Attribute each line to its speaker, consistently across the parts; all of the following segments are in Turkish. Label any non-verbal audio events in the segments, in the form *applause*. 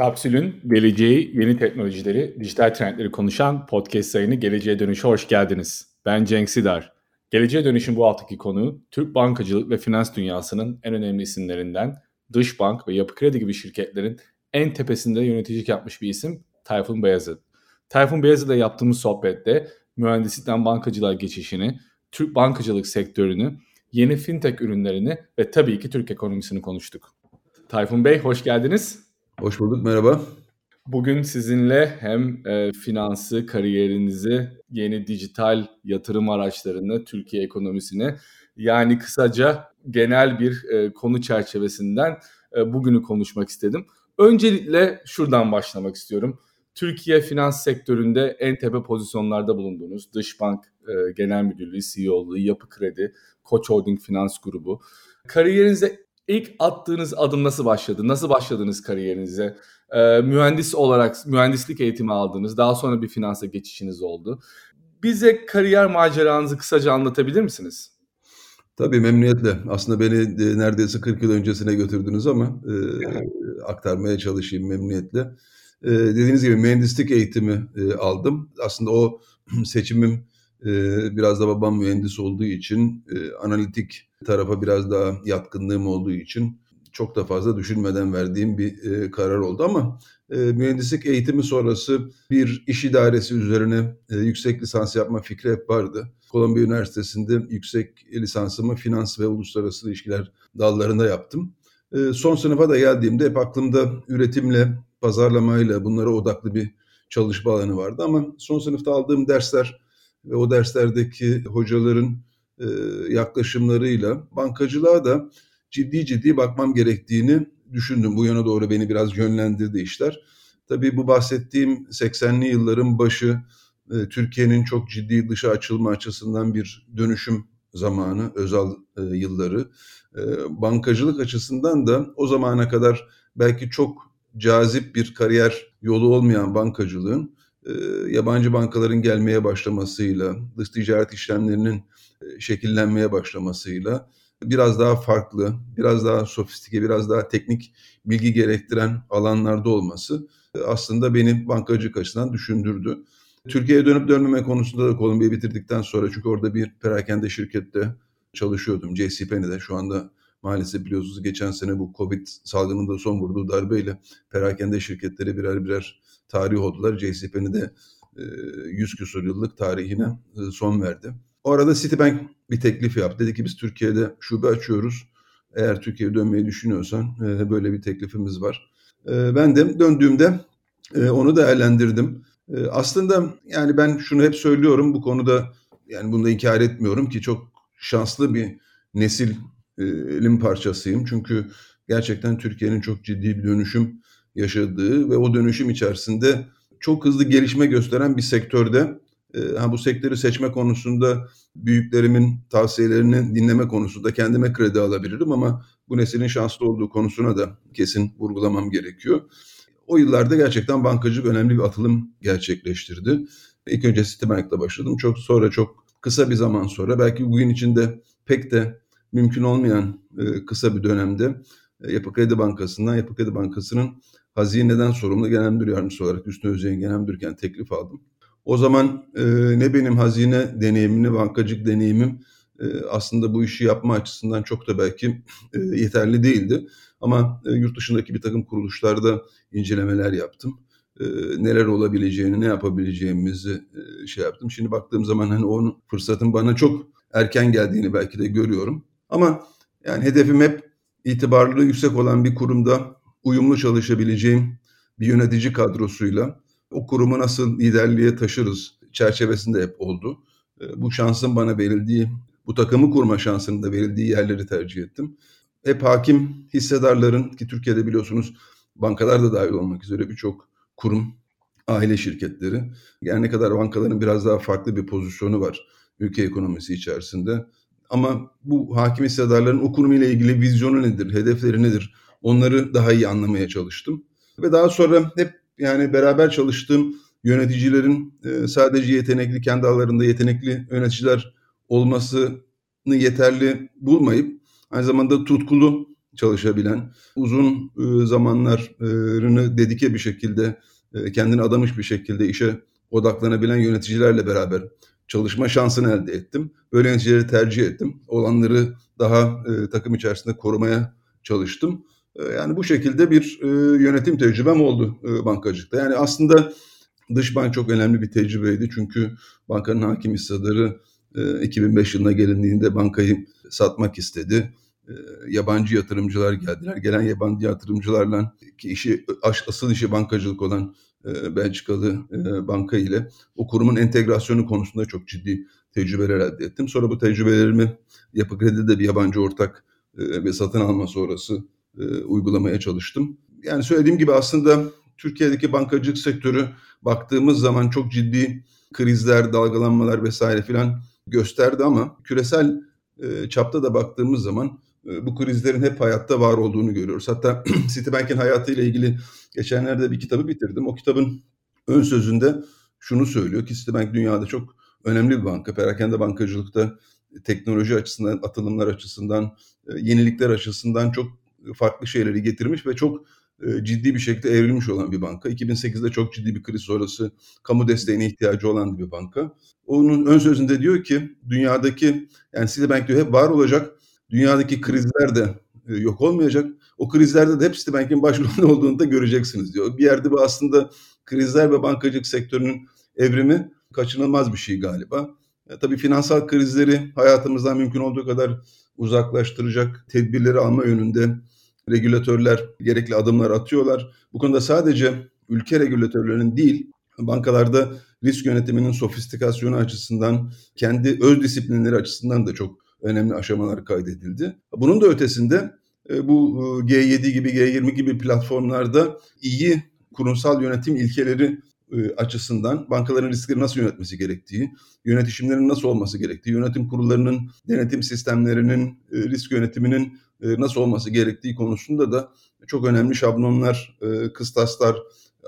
Speaker 1: Kapsül'ün geleceği, yeni teknolojileri, dijital trendleri konuşan podcast yayını Geleceğe Dönüş'e hoş geldiniz. Ben Cenk Sidar. Geleceğe Dönüş'ün bu haftaki konuğu Türk bankacılık ve finans dünyasının en önemli isimlerinden Dış Bank ve Yapı Kredi gibi şirketlerin en tepesinde yöneticilik yapmış bir isim Tayfun Beyazıt. Tayfun Beyazıt'la yaptığımız sohbette mühendislikten bankacılığa geçişini, Türk bankacılık sektörünü, yeni fintech ürünlerini ve tabii ki Türk ekonomisini konuştuk. Tayfun Bey hoş geldiniz.
Speaker 2: Hoş bulduk, merhaba.
Speaker 1: Bugün sizinle hem e, finansı, kariyerinizi, yeni dijital yatırım araçlarını, Türkiye ekonomisini yani kısaca genel bir e, konu çerçevesinden e, bugünü konuşmak istedim. Öncelikle şuradan başlamak istiyorum. Türkiye finans sektöründe en tepe pozisyonlarda bulunduğunuz Dış Bank e, Genel Müdürlüğü, CEO'luğu, Yapı Kredi, Koç Holding Finans Grubu. Kariyerinizde ilk attığınız adım nasıl başladı? Nasıl başladınız kariyerinize? Ee, mühendis olarak mühendislik eğitimi aldınız. Daha sonra bir finansa geçişiniz oldu. Bize kariyer maceranızı kısaca anlatabilir misiniz?
Speaker 2: Tabii memnuniyetle. Aslında beni e, neredeyse 40 yıl öncesine götürdünüz ama e, aktarmaya çalışayım memnuniyetle. E, dediğiniz gibi mühendislik eğitimi e, aldım. Aslında o *clears throat* seçimim biraz da babam mühendis olduğu için e, analitik tarafa biraz daha yatkınlığım olduğu için çok da fazla düşünmeden verdiğim bir e, karar oldu ama e, mühendislik eğitimi sonrası bir iş idaresi üzerine yüksek lisans yapma fikri hep vardı. Kolombiya Üniversitesi'nde yüksek lisansımı finans ve uluslararası ilişkiler dallarında yaptım. Son sınıfa da geldiğimde hep aklımda üretimle, pazarlamayla bunlara odaklı bir çalışma alanı vardı ama son sınıfta aldığım dersler ve o derslerdeki hocaların e, yaklaşımlarıyla bankacılığa da ciddi ciddi bakmam gerektiğini düşündüm. Bu yana doğru beni biraz yönlendirdi işler. Tabii bu bahsettiğim 80'li yılların başı e, Türkiye'nin çok ciddi dışa açılma açısından bir dönüşüm zamanı, özel e, yılları. Bankacılık açısından da o zamana kadar belki çok cazip bir kariyer yolu olmayan bankacılığın yabancı bankaların gelmeye başlamasıyla, dış ticaret işlemlerinin e, şekillenmeye başlamasıyla biraz daha farklı, biraz daha sofistike, biraz daha teknik bilgi gerektiren alanlarda olması e, aslında beni bankacılık açısından düşündürdü. Türkiye'ye dönüp dönmeme konusunda da Kolombiya'yı bitirdikten sonra çünkü orada bir perakende şirkette çalışıyordum. JCPenney'de şu anda maalesef biliyorsunuz geçen sene bu Covid salgınında son vurduğu darbeyle perakende şirketleri birer birer tarih oldular. JCPenney 100 küsur yıllık tarihine e, son verdi. O arada Citibank bir teklif yaptı. Dedi ki biz Türkiye'de şube açıyoruz. Eğer Türkiye'ye dönmeyi düşünüyorsan e, böyle bir teklifimiz var. E, ben de döndüğümde onu değerlendirdim. Aslında yani ben şunu hep söylüyorum bu konuda yani bunu da inkar etmiyorum ki çok şanslı bir nesilin parçasıyım. Çünkü gerçekten Türkiye'nin çok ciddi bir dönüşüm yaşadığı ve o dönüşüm içerisinde çok hızlı gelişme gösteren bir sektörde ha, bu sektörü seçme konusunda büyüklerimin tavsiyelerini dinleme konusunda kendime kredi alabilirim ama bu neslin şanslı olduğu konusuna da kesin vurgulamam gerekiyor. O yıllarda gerçekten bankacılık önemli bir atılım gerçekleştirdi. İlk önce Citibank'la başladım. Çok sonra çok kısa bir zaman sonra belki bugün içinde pek de mümkün olmayan kısa bir dönemde Yapı Kredi Bankası'ndan Yapı Kredi Bankası'nın hazineden sorumlu genel müdür yardımcısı olarak Hüsnü Özyeğin genel müdürken teklif aldım. O zaman e, ne benim hazine deneyimim ne bankacılık deneyimim e, aslında bu işi yapma açısından çok da belki e, yeterli değildi. Ama e, yurt dışındaki bir takım kuruluşlarda incelemeler yaptım. E, neler olabileceğini, ne yapabileceğimizi e, şey yaptım. Şimdi baktığım zaman hani onun fırsatın bana çok erken geldiğini belki de görüyorum. Ama yani hedefim hep itibarlılığı yüksek olan bir kurumda uyumlu çalışabileceğim bir yönetici kadrosuyla o kurumu nasıl liderliğe taşırız çerçevesinde hep oldu. Ee, bu şansın bana verildiği, bu takımı kurma şansının da verildiği yerleri tercih ettim. Hep hakim hissedarların ki Türkiye'de biliyorsunuz bankalar da dahil olmak üzere birçok kurum, aile şirketleri. Yani ne kadar bankaların biraz daha farklı bir pozisyonu var ülke ekonomisi içerisinde. Ama bu hakim hissedarların o kurum ile ilgili vizyonu nedir, hedefleri nedir? Onları daha iyi anlamaya çalıştım. Ve daha sonra hep yani beraber çalıştığım yöneticilerin e, sadece yetenekli, kendi alanlarında yetenekli yöneticiler olmasını yeterli bulmayıp aynı zamanda tutkulu çalışabilen, uzun zamanlarını dedike bir şekilde, kendini adamış bir şekilde işe odaklanabilen yöneticilerle beraber çalışma şansını elde ettim. Böyle yöneticileri tercih ettim. Olanları daha takım içerisinde korumaya çalıştım. Yani bu şekilde bir yönetim tecrübem oldu bankacılıkta. Yani aslında dış bank çok önemli bir tecrübeydi. Çünkü bankanın hakim hissedarı 2005 yılına gelindiğinde bankayı satmak istedi. Yabancı yatırımcılar geldiler. Gelen yabancı yatırımcılarla ki işi asıl işi bankacılık olan Belçikalı banka ile o kurumun entegrasyonu konusunda çok ciddi tecrübeler elde ettim. Sonra bu tecrübelerimi Yapı Kredi'de bir yabancı ortak ve satın alma sonrası uygulamaya çalıştım. Yani söylediğim gibi aslında Türkiye'deki bankacılık sektörü baktığımız zaman çok ciddi krizler, dalgalanmalar vesaire filan gösterdi ama küresel çapta da baktığımız zaman bu krizlerin hep hayatta var olduğunu görüyoruz. Hatta *clears throat* Citibank'in hayatıyla ilgili geçenlerde bir kitabı bitirdim. O kitabın ön sözünde şunu söylüyor ki Citibank dünyada çok önemli bir banka. Perakende bankacılıkta teknoloji açısından, atılımlar açısından, yenilikler açısından çok farklı şeyleri getirmiş ve çok ciddi bir şekilde evrilmiş olan bir banka. 2008'de çok ciddi bir kriz sonrası kamu desteğine ihtiyacı olan bir banka. Onun ön sözünde diyor ki dünyadaki yani Citibank diyor hep var olacak. Dünyadaki krizler de yok olmayacak. O krizlerde de hep Citibank'in başrolünde olduğunu da göreceksiniz diyor. Bir yerde bu aslında krizler ve bankacılık sektörünün evrimi kaçınılmaz bir şey galiba. E, tabii finansal krizleri hayatımızdan mümkün olduğu kadar uzaklaştıracak tedbirleri alma yönünde regülatörler gerekli adımlar atıyorlar. Bu konuda sadece ülke regülatörlerinin değil, bankalarda risk yönetiminin sofistikasyonu açısından, kendi öz disiplinleri açısından da çok önemli aşamalar kaydedildi. Bunun da ötesinde e, bu e, G7 gibi, G20 gibi platformlarda iyi kurumsal yönetim ilkeleri e, açısından bankaların riskleri nasıl yönetmesi gerektiği, yönetişimlerin nasıl olması gerektiği, yönetim kurullarının, denetim sistemlerinin, risk yönetiminin nasıl olması gerektiği konusunda da çok önemli şablonlar, kıstaslar,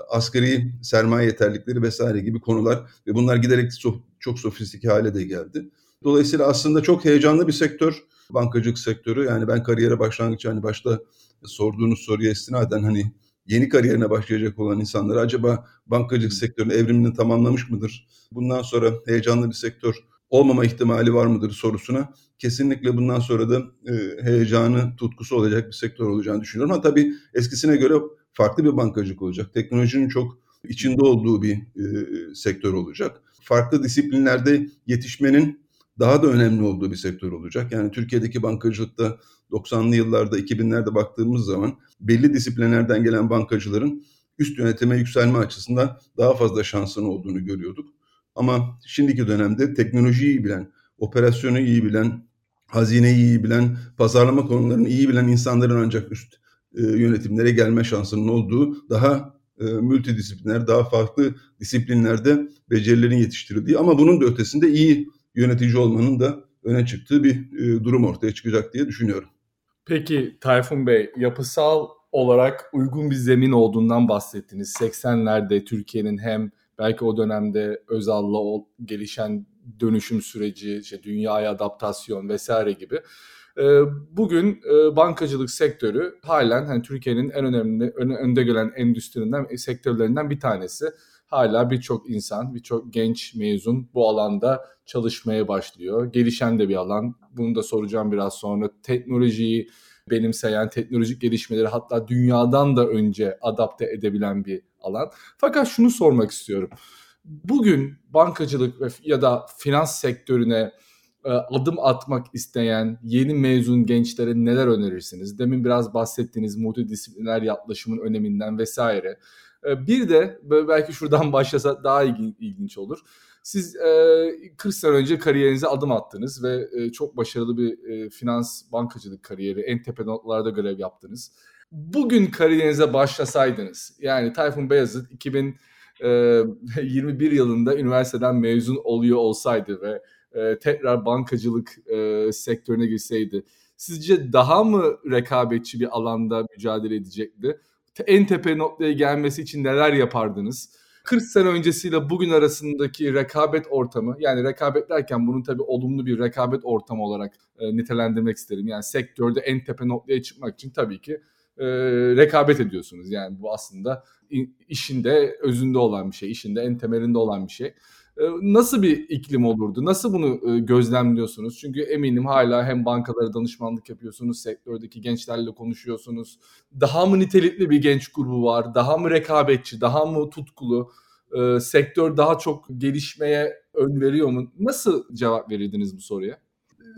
Speaker 2: asgari sermaye yeterlikleri vesaire gibi konular ve bunlar giderek çok sofistike hale de geldi. Dolayısıyla aslında çok heyecanlı bir sektör bankacılık sektörü. Yani ben kariyere başlangıç hani başta sorduğunuz soruya istinaden hani yeni kariyerine başlayacak olan insanlar acaba bankacılık sektörünün evrimini tamamlamış mıdır? Bundan sonra heyecanlı bir sektör olmama ihtimali var mıdır sorusuna kesinlikle bundan sonra da e, heyecanı, tutkusu olacak bir sektör olacağını düşünüyorum. Ama tabii eskisine göre farklı bir bankacılık olacak. Teknolojinin çok içinde olduğu bir e, sektör olacak. Farklı disiplinlerde yetişmenin daha da önemli olduğu bir sektör olacak. Yani Türkiye'deki bankacılıkta 90'lı yıllarda 2000'lerde baktığımız zaman belli disiplinlerden gelen bankacıların üst yönetime yükselme açısından daha fazla şansının olduğunu görüyorduk. Ama şimdiki dönemde teknolojiyi iyi bilen, operasyonu iyi bilen, hazineyi iyi bilen, pazarlama konularını iyi bilen insanların ancak üst e, yönetimlere gelme şansının olduğu daha e, multidisipliner, daha farklı disiplinlerde becerilerin yetiştirildiği ama bunun da ötesinde iyi yönetici olmanın da öne çıktığı bir e, durum ortaya çıkacak diye düşünüyorum.
Speaker 1: Peki Tayfun Bey, yapısal olarak uygun bir zemin olduğundan bahsettiniz. 80'lerde Türkiye'nin hem belki o dönemde Özal'la gelişen dönüşüm süreci, işte dünyaya adaptasyon vesaire gibi. E, bugün e, bankacılık sektörü halen hani Türkiye'nin en önemli, önde gelen endüstrisinden, sektörlerinden bir tanesi hala birçok insan, birçok genç mezun bu alanda çalışmaya başlıyor. Gelişen de bir alan. Bunu da soracağım biraz sonra. Teknolojiyi benimseyen, teknolojik gelişmeleri hatta dünyadan da önce adapte edebilen bir alan. Fakat şunu sormak istiyorum. Bugün bankacılık ya da finans sektörüne e, adım atmak isteyen yeni mezun gençlere neler önerirsiniz? Demin biraz bahsettiğiniz multidisipliner yaklaşımın öneminden vesaire. Ee, bir de belki şuradan *laughs* başlasa daha ilginç olur. Siz 40 e, sene önce kariyerinize adım attınız ve e, çok başarılı bir e, finans bankacılık kariyeri, en tepe notlarda görev yaptınız. Bugün kariyerinize başlasaydınız, yani Tayfun Beyazıt 2021 *laughs* yılında üniversiteden mezun oluyor olsaydı ve tekrar bankacılık sektörüne girseydi, sizce daha mı rekabetçi bir alanda mücadele edecekti? En tepe noktaya gelmesi için neler yapardınız? 40 sene öncesiyle bugün arasındaki rekabet ortamı yani rekabet derken bunun tabii olumlu bir rekabet ortamı olarak e, nitelendirmek isterim. Yani sektörde en tepe noktaya çıkmak için tabii ki e, rekabet ediyorsunuz. Yani bu aslında işinde özünde olan bir şey, işinde en temelinde olan bir şey. Nasıl bir iklim olurdu? Nasıl bunu gözlemliyorsunuz? Çünkü eminim hala hem bankalara danışmanlık yapıyorsunuz, sektördeki gençlerle konuşuyorsunuz. Daha mı nitelikli bir genç grubu var? Daha mı rekabetçi? Daha mı tutkulu? Sektör daha çok gelişmeye ön veriyor mu? Nasıl cevap verirdiniz bu soruya?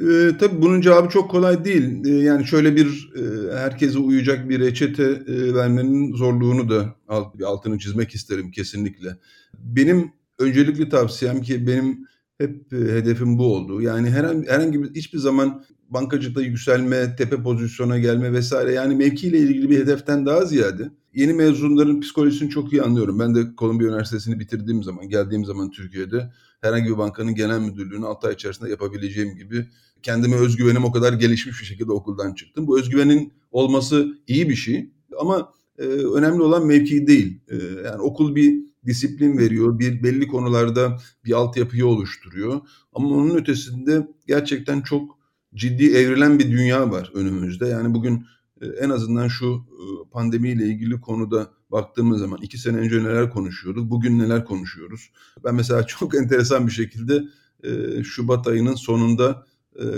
Speaker 2: E, tabii bunun cevabı çok kolay değil. E, yani şöyle bir e, herkese uyacak bir reçete e, vermenin zorluğunu da alt, altını çizmek isterim kesinlikle. Benim öncelikli tavsiyem ki benim hep e, hedefim bu oldu. Yani herhangi, herhangi bir hiçbir zaman bankacılıkta yükselme, tepe pozisyona gelme vesaire yani mevkiyle ilgili bir hedeften daha ziyade yeni mezunların psikolojisini çok iyi anlıyorum. Ben de Columbia Üniversitesi'ni bitirdiğim zaman, geldiğim zaman Türkiye'de herhangi bir bankanın genel müdürlüğünü 6 ay içerisinde yapabileceğim gibi kendime özgüvenim o kadar gelişmiş bir şekilde okuldan çıktım. Bu özgüvenin olması iyi bir şey ama e, önemli olan mevki değil. E, yani okul bir disiplin veriyor, bir belli konularda bir altyapıyı oluşturuyor. Ama onun ötesinde gerçekten çok ciddi evrilen bir dünya var önümüzde. Yani bugün e, en azından şu e, pandemiyle ilgili konuda baktığımız zaman iki sene önce neler konuşuyorduk, bugün neler konuşuyoruz. Ben mesela *laughs* çok enteresan bir şekilde e, Şubat ayının sonunda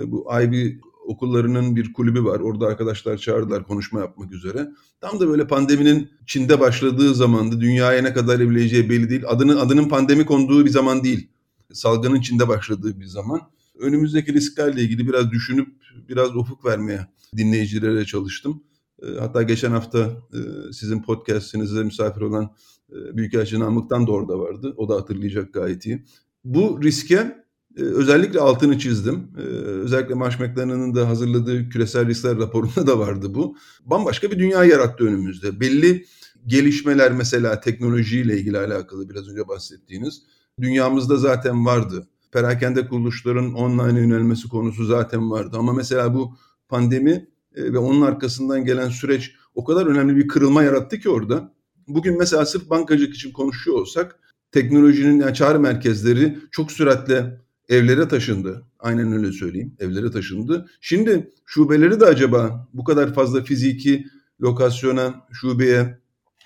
Speaker 2: bu IB okullarının bir kulübü var. Orada arkadaşlar çağırdılar konuşma yapmak üzere. Tam da böyle pandeminin Çin'de başladığı zamandı. Dünyaya ne kadar evrileceği belli değil. Adının adının pandemi konduğu bir zaman değil. Salgının Çin'de başladığı bir zaman. Önümüzdeki risklerle ilgili biraz düşünüp biraz ufuk vermeye dinleyicilere çalıştım. Ee, hatta geçen hafta e, sizin podcastinize misafir olan e, Büyükelçi Namık'tan da orada vardı. O da hatırlayacak gayet iyi. Bu riske özellikle altını çizdim. Özellikle Marsh McLennan'ın da hazırladığı küresel riskler raporunda da vardı bu. Bambaşka bir dünya yarattı önümüzde. Belli gelişmeler mesela teknolojiyle ilgili alakalı biraz önce bahsettiğiniz dünyamızda zaten vardı. Perakende kuruluşların online yönelmesi konusu zaten vardı. Ama mesela bu pandemi e, ve onun arkasından gelen süreç o kadar önemli bir kırılma yarattı ki orada. Bugün mesela sırf bankacılık için konuşuyor olsak teknolojinin yani çağrı merkezleri çok süratle evlere taşındı. Aynen öyle söyleyeyim. Evlere taşındı. Şimdi şubeleri de acaba bu kadar fazla fiziki lokasyona, şubeye,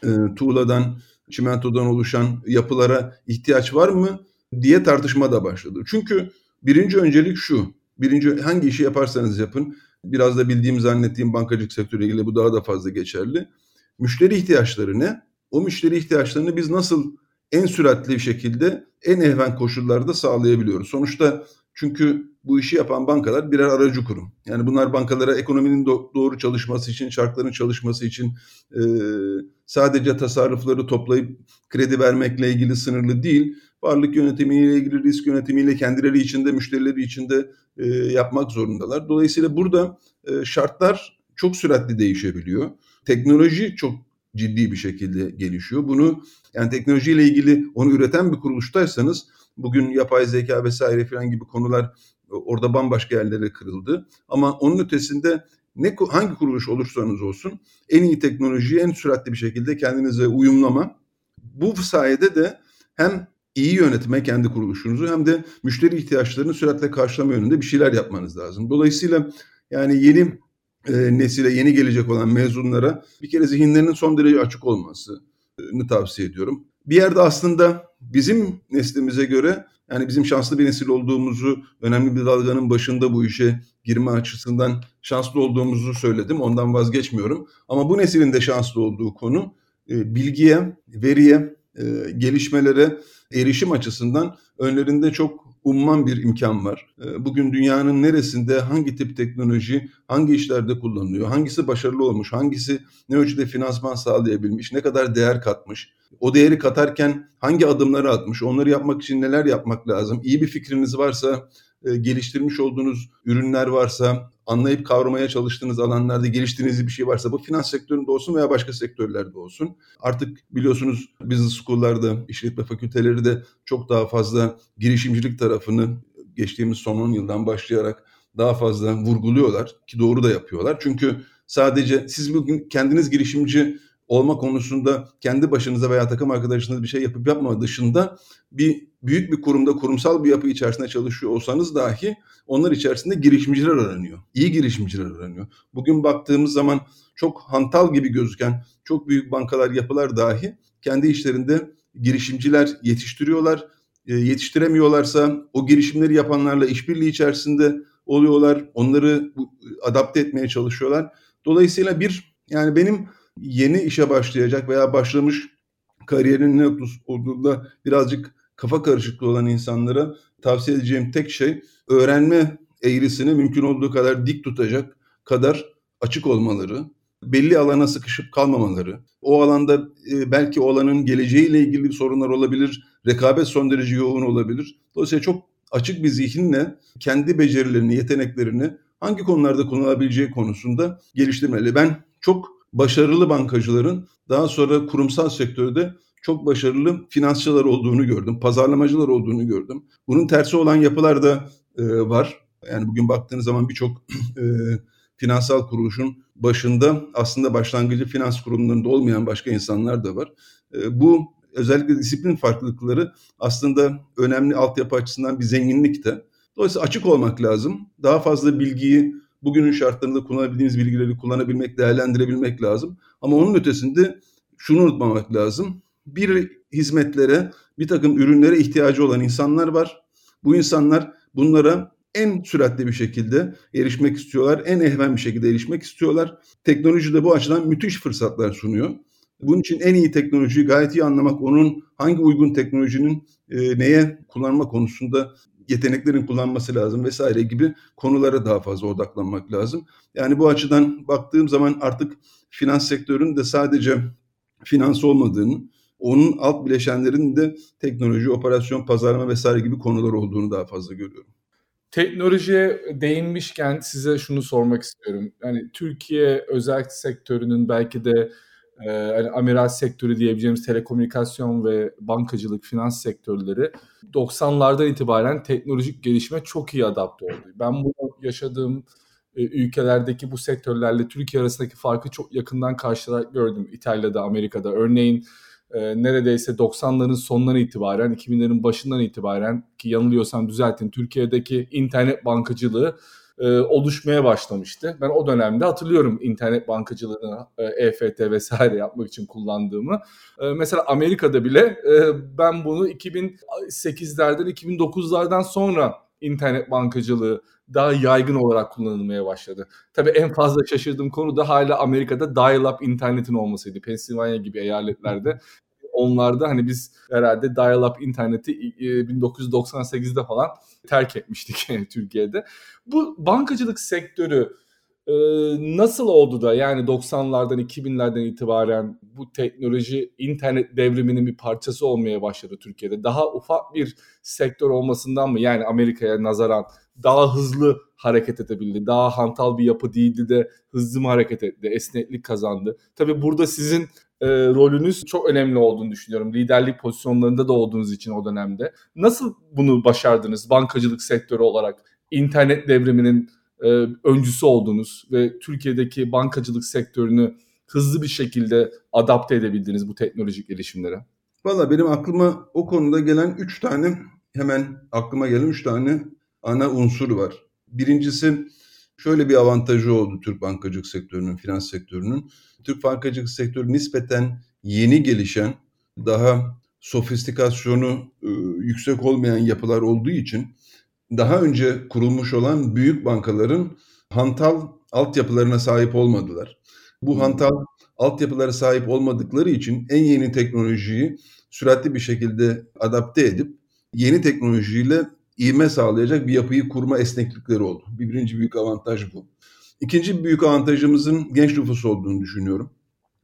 Speaker 2: e, tuğladan, çimentodan oluşan yapılara ihtiyaç var mı diye tartışma da başladı. Çünkü birinci öncelik şu. Birinci hangi işi yaparsanız yapın Biraz da bildiğim zannettiğim bankacılık sektörüyle ilgili bu daha da fazla geçerli. Müşteri ihtiyaçları ne? O müşteri ihtiyaçlarını biz nasıl en süratli bir şekilde en ehven koşullarda sağlayabiliyoruz. Sonuçta çünkü bu işi yapan bankalar birer aracı kurum. Yani bunlar bankalara ekonominin do- doğru çalışması için, şartların çalışması için e, sadece tasarrufları toplayıp kredi vermekle ilgili sınırlı değil varlık yönetimiyle ilgili risk yönetimiyle kendileri içinde, müşterileri içinde e, yapmak zorundalar. Dolayısıyla burada e, şartlar çok süratli değişebiliyor. Teknoloji çok ciddi bir şekilde gelişiyor. Bunu yani teknolojiyle ilgili onu üreten bir kuruluştaysanız bugün yapay zeka vesaire falan gibi konular e, orada bambaşka yerlere kırıldı. Ama onun ötesinde ne hangi kuruluş olursanız olsun en iyi teknolojiyi en süratli bir şekilde kendinize uyumlama. Bu sayede de hem iyi yönetme kendi kuruluşunuzu hem de müşteri ihtiyaçlarını süratle karşılama yönünde bir şeyler yapmanız lazım. Dolayısıyla yani yeni e, nesile, yeni gelecek olan mezunlara bir kere zihinlerinin son derece açık olmasını tavsiye ediyorum. Bir yerde aslında bizim neslimize göre yani bizim şanslı bir nesil olduğumuzu, önemli bir dalganın başında bu işe girme açısından şanslı olduğumuzu söyledim. Ondan vazgeçmiyorum. Ama bu neslin de şanslı olduğu konu e, bilgiye, veriye, e, gelişmelere erişim açısından önlerinde çok umman bir imkan var. Ee, bugün dünyanın neresinde hangi tip teknoloji hangi işlerde kullanılıyor, hangisi başarılı olmuş, hangisi ne ölçüde finansman sağlayabilmiş, ne kadar değer katmış, o değeri katarken hangi adımları atmış, onları yapmak için neler yapmak lazım, iyi bir fikriniz varsa e, geliştirmiş olduğunuz ürünler varsa, anlayıp kavramaya çalıştığınız alanlarda geliştirdiğiniz bir şey varsa bu finans sektöründe olsun veya başka sektörlerde olsun. Artık biliyorsunuz business school'larda, işletme fakülteleri de çok daha fazla girişimcilik tarafını geçtiğimiz son 10 yıldan başlayarak daha fazla vurguluyorlar ki doğru da yapıyorlar. Çünkü sadece siz bugün kendiniz girişimci olma konusunda kendi başınıza veya takım arkadaşınız bir şey yapıp yapmama dışında bir büyük bir kurumda kurumsal bir yapı içerisinde çalışıyor olsanız dahi onlar içerisinde girişimciler aranıyor. İyi girişimciler aranıyor. Bugün baktığımız zaman çok hantal gibi gözüken çok büyük bankalar, yapılar dahi kendi işlerinde girişimciler yetiştiriyorlar. E, yetiştiremiyorlarsa o girişimleri yapanlarla işbirliği içerisinde oluyorlar. Onları adapte etmeye çalışıyorlar. Dolayısıyla bir yani benim yeni işe başlayacak veya başlamış kariyerinin ne olduğunda birazcık kafa karışıklığı olan insanlara tavsiye edeceğim tek şey öğrenme eğrisini mümkün olduğu kadar dik tutacak kadar açık olmaları, belli alana sıkışıp kalmamaları, o alanda e, belki o alanın geleceğiyle ilgili sorunlar olabilir, rekabet son derece yoğun olabilir. Dolayısıyla çok açık bir zihinle kendi becerilerini, yeteneklerini hangi konularda kullanılabileceği konusunda geliştirmeli. Ben çok başarılı bankacıların daha sonra kurumsal sektörde çok başarılı finansçılar olduğunu gördüm, pazarlamacılar olduğunu gördüm. Bunun tersi olan yapılar da e, var. Yani bugün baktığınız zaman birçok *clears throat* e, finansal kuruluşun başında aslında başlangıcı finans kurumlarında olmayan başka insanlar da var. E, bu özellikle disiplin farklılıkları aslında önemli altyapı açısından bir zenginlik de. Dolayısıyla açık olmak lazım. Daha fazla bilgiyi bugünün şartlarında kullanabildiğimiz bilgileri kullanabilmek, değerlendirebilmek lazım. Ama onun ötesinde şunu unutmamak lazım. Bir hizmetlere, bir takım ürünlere ihtiyacı olan insanlar var. Bu insanlar bunlara en süratli bir şekilde erişmek istiyorlar. En ehven bir şekilde erişmek istiyorlar. Teknoloji de bu açıdan müthiş fırsatlar sunuyor. Bunun için en iyi teknolojiyi gayet iyi anlamak, onun hangi uygun teknolojinin e, neye kullanma konusunda yeteneklerin kullanması lazım vesaire gibi konulara daha fazla odaklanmak lazım. Yani bu açıdan baktığım zaman artık finans sektörünün de sadece finans olmadığını, onun alt bileşenlerinin de teknoloji, operasyon, pazarlama vesaire gibi konular olduğunu daha fazla görüyorum.
Speaker 1: Teknolojiye değinmişken size şunu sormak istiyorum. Yani Türkiye özel sektörünün belki de e, hani amiral sektörü diyebileceğimiz telekomünikasyon ve bankacılık, finans sektörleri 90'lardan itibaren teknolojik gelişime çok iyi adapte oldu. Ben bunu yaşadığım e, ülkelerdeki bu sektörlerle Türkiye arasındaki farkı çok yakından karşılayarak gördüm. İtalya'da, Amerika'da. Örneğin e, neredeyse 90'ların sonundan itibaren, 2000'lerin başından itibaren ki yanılıyorsam düzeltin Türkiye'deki internet bankacılığı e, oluşmaya başlamıştı. Ben o dönemde hatırlıyorum internet bankacılığını e, EFT vesaire yapmak için kullandığımı. E, mesela Amerika'da bile e, ben bunu 2008'lerden 2009'lardan sonra internet bankacılığı daha yaygın olarak kullanılmaya başladı. Tabii en fazla şaşırdığım konu da hala Amerika'da dial-up internetin olmasıydı. Pennsylvania gibi eyaletlerde onlarda hani biz herhalde dial-up interneti 1998'de falan terk etmiştik *laughs* Türkiye'de. Bu bankacılık sektörü e, nasıl oldu da yani 90'lardan 2000'lerden itibaren bu teknoloji internet devriminin bir parçası olmaya başladı Türkiye'de. Daha ufak bir sektör olmasından mı yani Amerika'ya nazaran daha hızlı hareket edebildi. Daha hantal bir yapı değildi de hızlı mı hareket etti, esneklik kazandı. Tabii burada sizin e, rolünüz çok önemli olduğunu düşünüyorum. Liderlik pozisyonlarında da olduğunuz için o dönemde. Nasıl bunu başardınız bankacılık sektörü olarak? internet devriminin e, öncüsü oldunuz ve Türkiye'deki bankacılık sektörünü hızlı bir şekilde adapte edebildiniz bu teknolojik gelişimlere.
Speaker 2: Valla benim aklıma o konuda gelen üç tane hemen aklıma gelen üç tane ana unsur var. Birincisi şöyle bir avantajı oldu Türk bankacılık sektörünün, finans sektörünün. Türk bankacılık sektörü nispeten yeni gelişen, daha sofistikasyonu e, yüksek olmayan yapılar olduğu için daha önce kurulmuş olan büyük bankaların hantal altyapılarına sahip olmadılar. Bu hmm. hantal altyapılara sahip olmadıkları için en yeni teknolojiyi süratli bir şekilde adapte edip yeni teknolojiyle ivme sağlayacak bir yapıyı kurma esneklikleri oldu. Birinci büyük avantaj bu. İkinci büyük avantajımızın genç nüfus olduğunu düşünüyorum.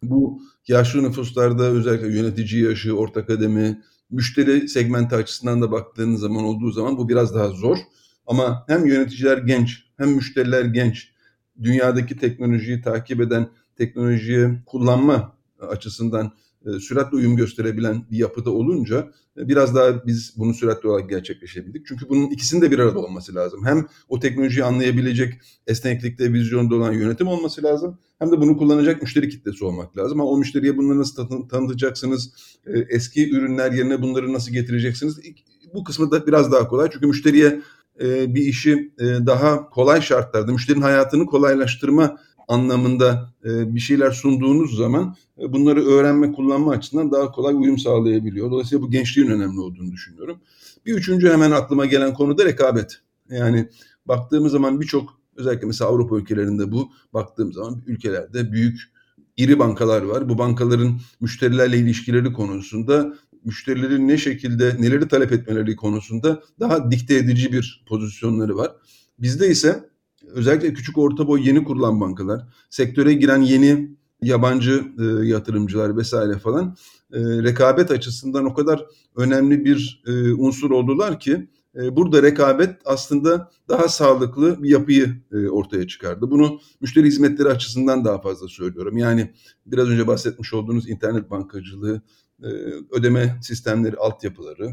Speaker 2: Bu yaşlı nüfuslarda özellikle yönetici yaşı, orta kademi, müşteri segmenti açısından da baktığınız zaman olduğu zaman bu biraz daha zor. Ama hem yöneticiler genç, hem müşteriler genç. Dünyadaki teknolojiyi takip eden, teknolojiyi kullanma açısından süratle uyum gösterebilen bir yapıda olunca e, biraz daha biz bunu süratli olarak gerçekleşebildik. Çünkü bunun ikisinin de bir arada olması lazım. Hem o teknolojiyi anlayabilecek esneklikte, vizyonda olan yönetim olması lazım. Hem de bunu kullanacak müşteri kitlesi olmak lazım. Ama o müşteriye bunları nasıl tanıtacaksınız? E, eski ürünler yerine bunları nasıl getireceksiniz? Bu kısmı da biraz daha kolay. Çünkü müşteriye bir işi daha kolay şartlarda, müşterinin hayatını kolaylaştırma anlamında e, bir şeyler sunduğunuz zaman e, bunları öğrenme, kullanma açısından daha kolay uyum sağlayabiliyor. Dolayısıyla bu gençliğin önemli olduğunu düşünüyorum. Bir üçüncü hemen aklıma gelen konu da rekabet. Yani baktığımız zaman birçok özellikle mesela Avrupa ülkelerinde bu baktığım zaman ülkelerde büyük iri bankalar var. Bu bankaların müşterilerle ilişkileri konusunda müşterilerin ne şekilde neleri talep etmeleri konusunda daha dikte edici bir pozisyonları var. Bizde ise özellikle küçük orta boy yeni kurulan bankalar, sektöre giren yeni yabancı e, yatırımcılar vesaire falan e, rekabet açısından o kadar önemli bir e, unsur oldular ki e, burada rekabet aslında daha sağlıklı bir yapıyı e, ortaya çıkardı. Bunu müşteri hizmetleri açısından daha fazla söylüyorum. Yani biraz önce bahsetmiş olduğunuz internet bankacılığı, e, ödeme sistemleri, altyapıları,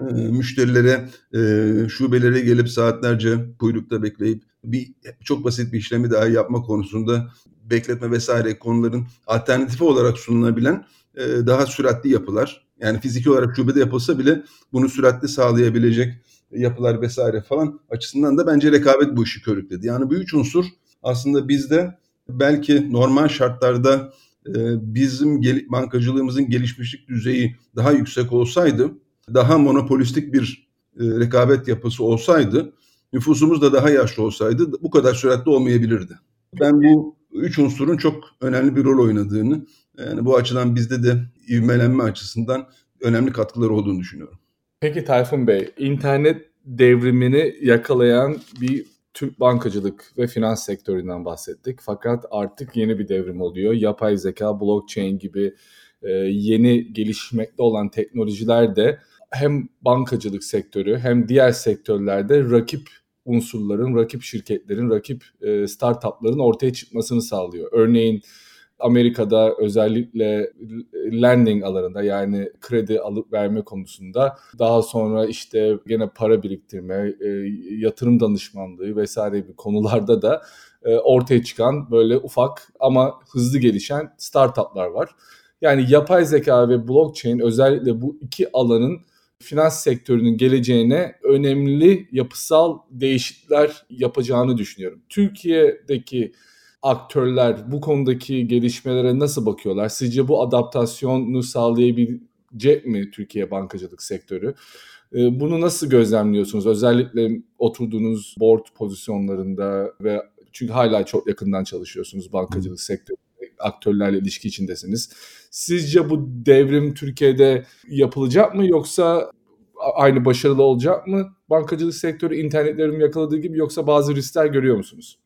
Speaker 2: e, müşterilere, e, şubelere gelip saatlerce kuyrukta bekleyip bir çok basit bir işlemi daha yapma konusunda bekletme vesaire konuların alternatifi olarak sunulabilen e, daha süratli yapılar. Yani fiziki olarak şubede yapılsa bile bunu süratli sağlayabilecek yapılar vesaire falan açısından da bence rekabet bu işi körükledi. Yani bu üç unsur aslında bizde belki normal şartlarda e, bizim gel- bankacılığımızın gelişmişlik düzeyi daha yüksek olsaydı, daha monopolistik bir e, rekabet yapısı olsaydı nüfusumuz da daha yaşlı olsaydı bu kadar süratli olmayabilirdi. Ben bu üç unsurun çok önemli bir rol oynadığını, yani bu açıdan bizde de ivmelenme açısından önemli katkıları olduğunu düşünüyorum.
Speaker 1: Peki Tayfun Bey, internet devrimini yakalayan bir Türk bankacılık ve finans sektöründen bahsettik. Fakat artık yeni bir devrim oluyor. Yapay zeka, blockchain gibi e, yeni gelişmekte olan teknolojiler de hem bankacılık sektörü hem diğer sektörlerde rakip unsurların, rakip şirketlerin, rakip e, startupların ortaya çıkmasını sağlıyor. Örneğin Amerika'da özellikle lending alanında yani kredi alıp verme konusunda daha sonra işte gene para biriktirme, e, yatırım danışmanlığı vesaire gibi konularda da e, ortaya çıkan böyle ufak ama hızlı gelişen startuplar var. Yani yapay zeka ve blockchain özellikle bu iki alanın finans sektörünün geleceğine önemli yapısal değişiklikler yapacağını düşünüyorum. Türkiye'deki aktörler bu konudaki gelişmelere nasıl bakıyorlar? Sizce bu adaptasyonu sağlayabilecek mi Türkiye bankacılık sektörü? Ee, bunu nasıl gözlemliyorsunuz? Özellikle oturduğunuz board pozisyonlarında ve çünkü hala çok yakından çalışıyorsunuz bankacılık sektörü aktörlerle ilişki içindesiniz. Sizce bu devrim Türkiye'de yapılacak mı yoksa aynı başarılı olacak mı? Bankacılık sektörü internet devrimi yakaladığı gibi yoksa bazı riskler görüyor musunuz?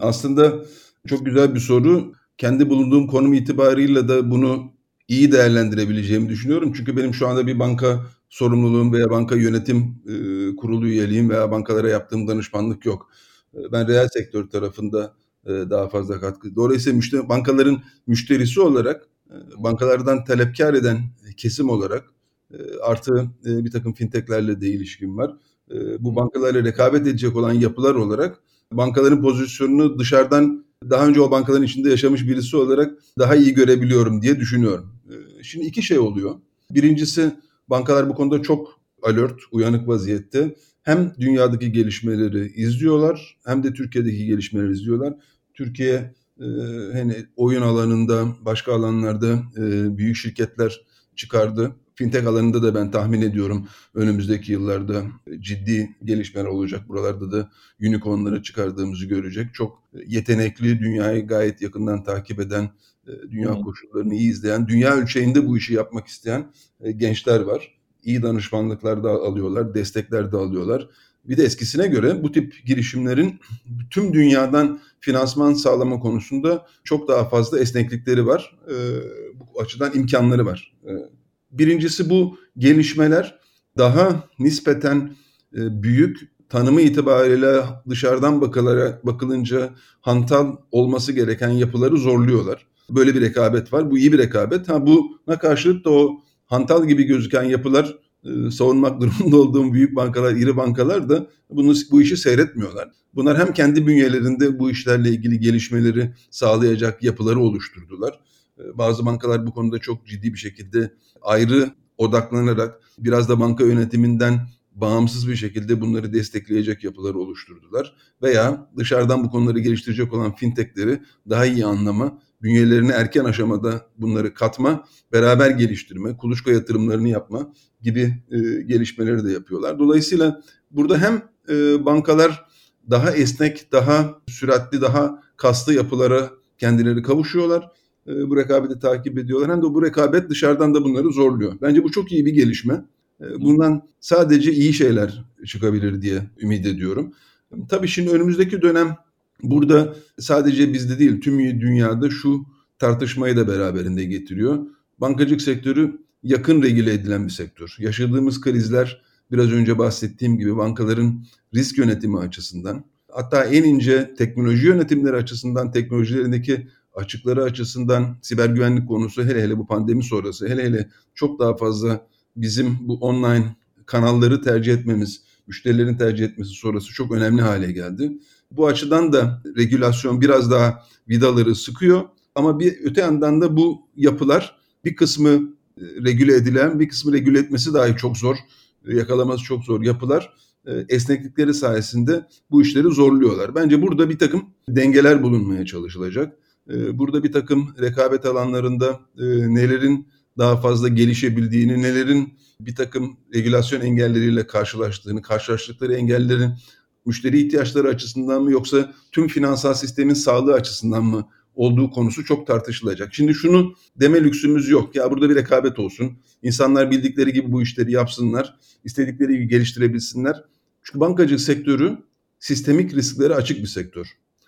Speaker 2: Aslında çok güzel bir soru. Kendi bulunduğum konum itibarıyla da bunu iyi değerlendirebileceğimi düşünüyorum. Çünkü benim şu anda bir banka sorumluluğum veya banka yönetim e, kurulu üyeliğim veya bankalara yaptığım danışmanlık yok. E, ben reel sektör tarafında daha fazla katkı. Dolayısıyla müşteri, bankaların müşterisi olarak, e, bankalardan talepkar eden kesim olarak e, artı bir takım fintechlerle de ilişkim var. Bu bankalarla rekabet edecek olan yapılar olarak bankaların pozisyonunu dışarıdan daha önce o bankaların içinde yaşamış birisi olarak daha iyi görebiliyorum diye düşünüyorum. Şimdi iki şey oluyor. Birincisi bankalar bu konuda çok alert, uyanık vaziyette hem dünyadaki gelişmeleri izliyorlar hem de Türkiye'deki gelişmeleri izliyorlar. Türkiye e, hani oyun alanında, başka alanlarda e, büyük şirketler çıkardı. Fintech alanında da ben tahmin ediyorum önümüzdeki yıllarda ciddi gelişmeler olacak. Buralarda da unicornları çıkardığımızı görecek. Çok yetenekli, dünyayı gayet yakından takip eden, e, dünya koşullarını iyi izleyen, dünya ölçeğinde bu işi yapmak isteyen e, gençler var iyi danışmanlıklar da alıyorlar, destekler de alıyorlar. Bir de eskisine göre bu tip girişimlerin tüm dünyadan finansman sağlama konusunda çok daha fazla esneklikleri var. Ee, bu açıdan imkanları var. Ee, birincisi bu gelişmeler daha nispeten e, büyük tanımı itibariyle dışarıdan bakılarak bakılınca hantal olması gereken yapıları zorluyorlar. Böyle bir rekabet var. Bu iyi bir rekabet. Ha buna karşılık da o hantal gibi gözüken yapılar e, savunmak *laughs* durumunda olduğum büyük bankalar, iri bankalar da bunu bu işi seyretmiyorlar. Bunlar hem kendi bünyelerinde bu işlerle ilgili gelişmeleri sağlayacak yapıları oluşturdular. E, bazı bankalar bu konuda çok ciddi bir şekilde ayrı odaklanarak biraz da banka yönetiminden bağımsız bir şekilde bunları destekleyecek yapıları oluşturdular. Veya dışarıdan bu konuları geliştirecek olan fintechleri daha iyi anlama, bünyelerine erken aşamada bunları katma, beraber geliştirme, kuluçka yatırımlarını yapma gibi e, gelişmeleri de yapıyorlar. Dolayısıyla burada hem e, bankalar daha esnek, daha süratli, daha kaslı yapılara kendileri kavuşuyorlar. E, bu rekabeti takip ediyorlar. Hem de bu rekabet dışarıdan da bunları zorluyor. Bence bu çok iyi bir gelişme. E, bundan sadece iyi şeyler çıkabilir diye ümit ediyorum. Tabii şimdi önümüzdeki dönem burada sadece bizde değil tüm dünyada şu tartışmayı da beraberinde getiriyor. Bankacılık sektörü yakın regüle edilen bir sektör. Yaşadığımız krizler biraz önce bahsettiğim gibi bankaların risk yönetimi açısından hatta en ince teknoloji yönetimleri açısından teknolojilerindeki açıkları açısından siber güvenlik konusu hele hele bu pandemi sonrası hele hele çok daha fazla bizim bu online kanalları tercih etmemiz, müşterilerin tercih etmesi sonrası çok önemli hale geldi. Bu açıdan da regülasyon biraz daha vidaları sıkıyor ama bir öte yandan da bu yapılar bir kısmı e, regüle edilen, bir kısmı regüle etmesi dahi çok zor, e, yakalaması çok zor yapılar e, esneklikleri sayesinde bu işleri zorluyorlar. Bence burada bir takım dengeler bulunmaya çalışılacak. Burada bir takım rekabet alanlarında nelerin daha fazla gelişebildiğini, nelerin bir takım regülasyon engelleriyle karşılaştığını, karşılaştıkları engellerin müşteri ihtiyaçları açısından mı yoksa tüm finansal sistemin sağlığı açısından mı olduğu konusu çok tartışılacak. Şimdi şunu deme lüksümüz yok. Ya burada bir rekabet olsun. İnsanlar bildikleri gibi bu işleri yapsınlar. istedikleri gibi geliştirebilsinler. Çünkü bankacılık sektörü sistemik risklere açık bir sektör.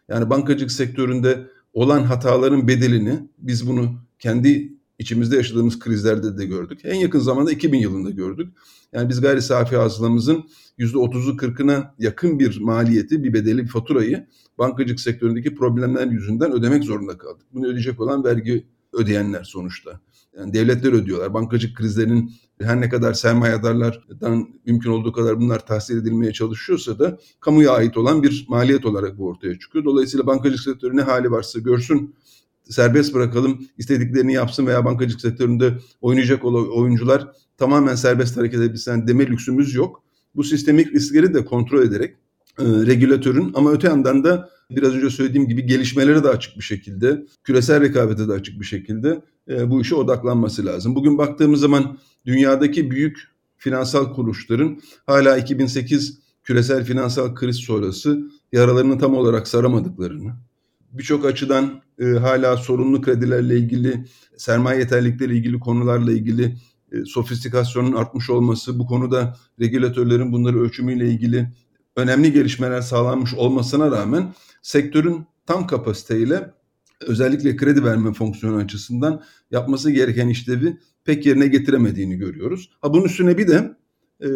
Speaker 2: Yani bankacılık sektöründe olan hataların bedelini biz bunu kendi içimizde yaşadığımız krizlerde de gördük. En yakın zamanda 2000 yılında gördük. Yani biz gayri safi hasılamızın %30'u 40'ına yakın bir maliyeti, bir bedeli, bir faturayı bankacılık sektöründeki problemler yüzünden ödemek zorunda kaldık. Bunu ödeyecek olan vergi ödeyenler sonuçta. Yani devletler ödüyorlar. Bankacılık krizlerinin her ne kadar sermayedarlardan mümkün olduğu kadar bunlar tahsil edilmeye çalışıyorsa da kamuya ait olan bir maliyet olarak bu ortaya çıkıyor. Dolayısıyla bankacılık sektörü ne hali varsa görsün serbest bırakalım, istediklerini yapsın veya bankacılık sektöründe oynayacak olan oyuncular tamamen serbest hareket edebilsin deme lüksümüz yok. Bu sistemik riskleri de kontrol ederek e, regülatörün ama öte yandan da biraz önce söylediğim gibi gelişmelere de açık bir şekilde, küresel rekabete de açık bir şekilde e, bu işe odaklanması lazım. Bugün baktığımız zaman dünyadaki büyük finansal kuruluşların hala 2008 küresel finansal kriz sonrası yaralarını tam olarak saramadıklarını, birçok açıdan e, hala sorunlu kredilerle ilgili, sermaye yeterlilikleri ilgili konularla ilgili e, sofistikasyonun artmış olması, bu konuda regülatörlerin bunları ölçümüyle ilgili önemli gelişmeler sağlanmış olmasına rağmen sektörün tam kapasiteyle özellikle kredi verme fonksiyonu açısından yapması gereken işlevi pek yerine getiremediğini görüyoruz. Ha bunun üstüne bir de e,